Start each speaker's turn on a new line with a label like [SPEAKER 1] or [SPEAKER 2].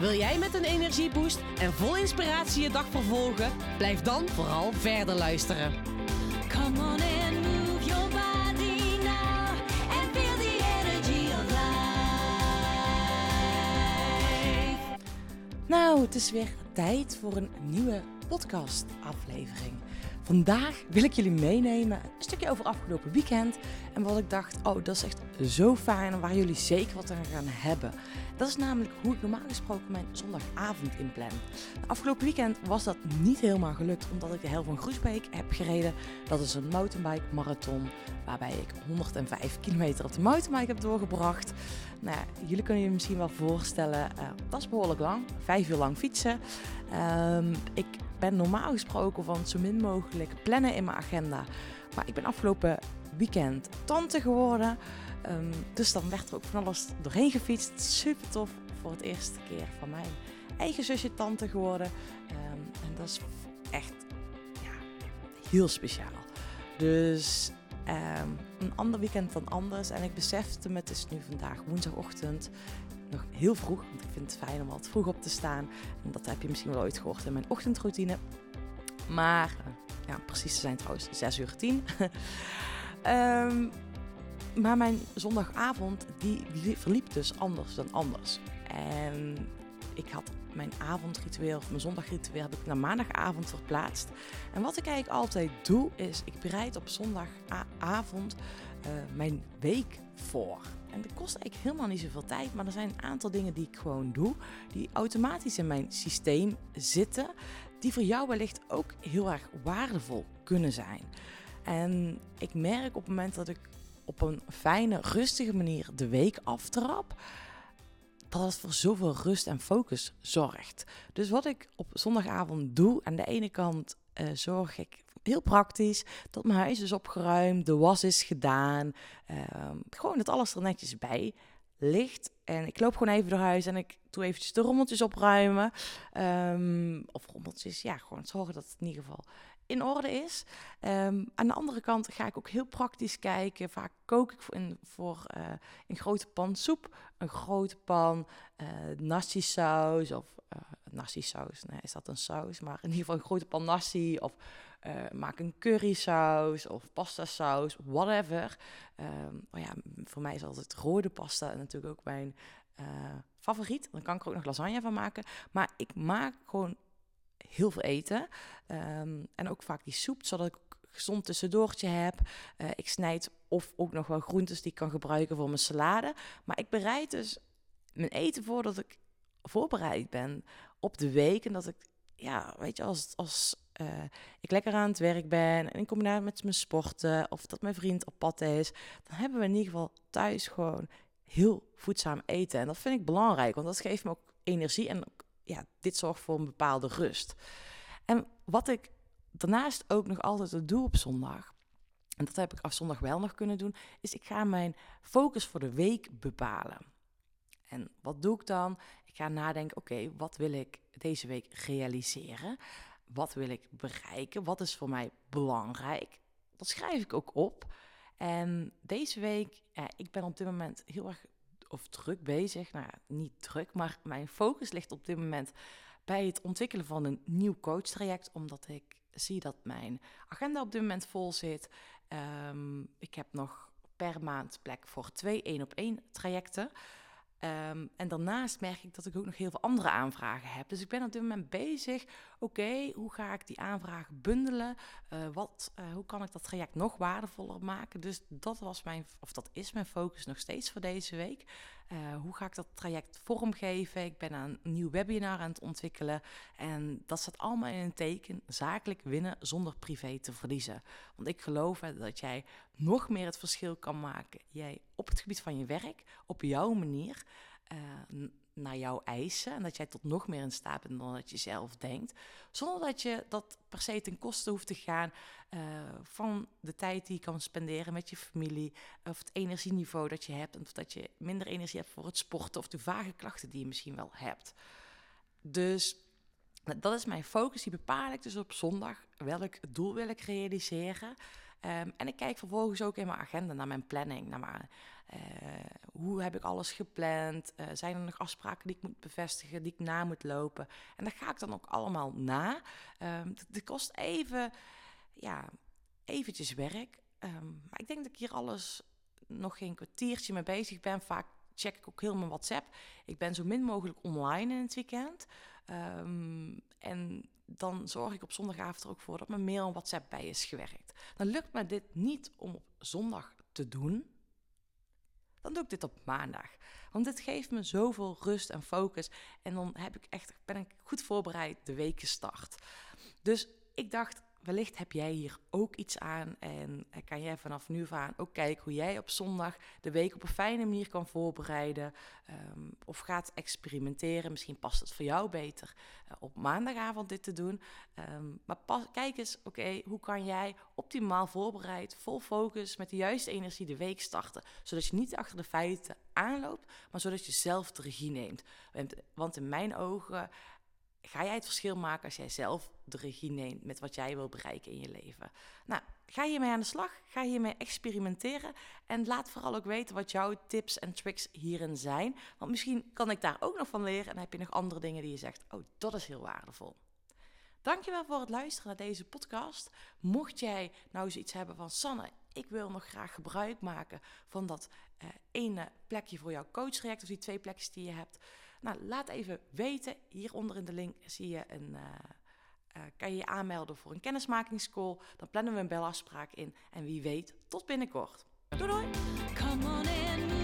[SPEAKER 1] Wil jij met een energieboost en vol inspiratie je dag vervolgen? Blijf dan vooral verder luisteren.
[SPEAKER 2] Come on and move your body now and feel the energy of life.
[SPEAKER 3] Nou, het is weer tijd voor een nieuwe podcast-aflevering. Vandaag wil ik jullie meenemen een stukje over afgelopen weekend. En wat ik dacht, oh, dat is echt zo fijn en waar jullie zeker wat aan gaan hebben. Dat is namelijk hoe ik normaal gesproken mijn zondagavond inplan. Afgelopen weekend was dat niet helemaal gelukt, omdat ik de helft van Groesbeek heb gereden. Dat is een mountainbike marathon, waarbij ik 105 kilometer op de mountainbike heb doorgebracht. Nou, jullie kunnen je misschien wel voorstellen, eh, dat is behoorlijk lang. Vijf uur lang fietsen. Ehm, ik ben normaal gesproken van zo min mogelijk plannen in mijn agenda. Maar ik ben afgelopen weekend tante geworden. Ehm, dus dan werd er ook van alles doorheen gefietst. Super tof voor het eerste keer van mijn eigen zusje tante geworden. Ehm, en dat is echt ja, heel speciaal. Dus ehm, een ander weekend dan anders. En ik besefte me, het is nu vandaag woensdagochtend, nog heel vroeg. Want ik vind het fijn om altijd vroeg op te staan. En dat heb je misschien wel ooit gehoord in mijn ochtendroutine. Maar, eh, ja, precies te zijn trouwens, 6 uur 10. Ehm, maar mijn zondagavond, die, verliep dus anders dan anders. En ik had mijn avondritueel, of mijn zondagritueel, heb ik naar maandagavond verplaatst. En wat ik eigenlijk altijd doe, is ik bereid op zondagavond uh, mijn week voor. En dat kost eigenlijk helemaal niet zoveel tijd, maar er zijn een aantal dingen die ik gewoon doe, die automatisch in mijn systeem zitten, die voor jou wellicht ook heel erg waardevol kunnen zijn. En ik merk op het moment dat ik op een fijne, rustige manier de week aftrap, dat het voor zoveel rust en focus zorgt. Dus wat ik op zondagavond doe, aan de ene kant uh, zorg ik heel praktisch dat mijn huis is opgeruimd, de was is gedaan, uh, gewoon dat alles er netjes bij ligt. En ik loop gewoon even door huis en ik doe eventjes de rommeltjes opruimen. Um, of rommeltjes, ja, gewoon zorgen dat het in ieder geval in orde is. Um, aan de andere kant ga ik ook heel praktisch kijken. Vaak kook ik voor, voor een grote pan soep, een grote pan uh, nasi saus of uh, nasi saus. Is dat een saus? Maar in ieder geval een grote pan nasi of maak een curry saus of pasta saus, whatever. Oh ja, voor mij is altijd rode pasta natuurlijk ook mijn favoriet. Dan kan ik er ook nog lasagne van maken. Maar ik maak gewoon heel veel eten. Um, en ook vaak die soep, zodat ik gezond tussendoortje heb. Uh, ik snijd of ook nog wel groentes die ik kan gebruiken voor mijn salade. Maar ik bereid dus mijn eten voor dat ik voorbereid ben op de week. En dat ik, ja, weet je, als, als uh, ik lekker aan het werk ben en in combinatie met mijn sporten of dat mijn vriend op pad is, dan hebben we in ieder geval thuis gewoon heel voedzaam eten. En dat vind ik belangrijk, want dat geeft me ook energie en ja, dit zorgt voor een bepaalde rust. En wat ik daarnaast ook nog altijd doe op zondag, en dat heb ik af zondag wel nog kunnen doen, is ik ga mijn focus voor de week bepalen. En wat doe ik dan? Ik ga nadenken, oké, wat wil ik deze week realiseren? Wat wil ik bereiken? Wat is voor mij belangrijk? Dat schrijf ik ook op. En deze week, ik ben op dit moment heel erg of druk bezig. Nou, niet druk, maar mijn focus ligt op dit moment bij het ontwikkelen van een nieuw coachtraject, omdat ik zie dat mijn agenda op dit moment vol zit. Um, ik heb nog per maand plek voor twee één op één trajecten. Um, en daarnaast merk ik dat ik ook nog heel veel andere aanvragen heb. Dus ik ben op dit moment bezig. Oké, hoe ga ik die aanvragen bundelen? Uh, wat, uh, hoe kan ik dat traject nog waardevoller maken? Dus dat was mijn, of dat is mijn focus nog steeds voor deze week. Uh, hoe ga ik dat traject vormgeven? Ik ben een nieuw webinar aan het ontwikkelen. En dat staat allemaal in een teken zakelijk winnen zonder privé te verliezen. Want ik geloof dat jij nog meer het verschil kan maken. Jij op het gebied van je werk, op jouw manier. Naar jouw eisen. En dat jij tot nog meer in staat bent dan dat je zelf denkt. Zonder dat je dat per se ten koste hoeft te gaan eh, van de tijd die je kan spenderen met je familie. Of het energieniveau dat je hebt. Of dat je minder energie hebt voor het sporten. Of de vage klachten die je misschien wel hebt. Dus dat is mijn focus. Die bepaal ik dus op zondag. Welk doel wil ik realiseren? Ehm, en ik kijk vervolgens ook in mijn agenda naar mijn planning. Naar mijn, eh, hoe heb ik alles gepland? Uh, zijn er nog afspraken die ik moet bevestigen, die ik na moet lopen? En dat ga ik dan ook allemaal na. Het kost even, ja, eventjes werk. Um, maar ik denk dat ik hier alles nog geen kwartiertje mee bezig ben. Vaak check ik ook heel mijn WhatsApp. Ik ben zo min mogelijk online in het weekend. Um, en dan zorg ik op zondagavond er ook voor dat mijn mail en WhatsApp bij is gewerkt. Dan lukt me dit niet om op zondag te doen. Dan doe ik dit op maandag. Want dit geeft me zoveel rust en focus. En dan heb ik echt, ben ik goed voorbereid de week gestart. Dus ik dacht, wellicht heb jij hier ook iets aan en kan jij vanaf nu aan ook kijken hoe jij op zondag de week op een fijne manier kan voorbereiden um, of gaat experimenteren. Misschien past het voor jou beter uh, op maandagavond dit te doen. Um, maar kijk eens, oké, hoe kan jij optimaal voorbereid, vol focus, met de juiste energie de week starten, zodat je niet achter de feiten aanloopt, maar zodat je zelf de regie neemt. Want in mijn ogen ga jij het verschil maken als jij zelf de regie neemt met wat jij wil bereiken in je leven? Nou, ga hiermee aan de slag, ga hiermee experimenteren en laat vooral ook weten wat jouw tips en tricks hierin zijn. Want misschien kan ik daar ook nog van leren en heb je nog andere dingen die je zegt, oh, dat is heel waardevol. Dankjewel voor het luisteren naar deze podcast. Mocht jij nou zoiets hebben van Sanne, ik wil nog graag gebruik maken van dat uh, ene plekje voor jouw coachreact of die twee plekjes die je hebt. Nou, laat even weten. Hieronder in de link zie je een, uh, uh, kan je je aanmelden voor een kennismakingscall. Dan plannen we een belafspraak in. En wie weet, tot binnenkort. Doei doei!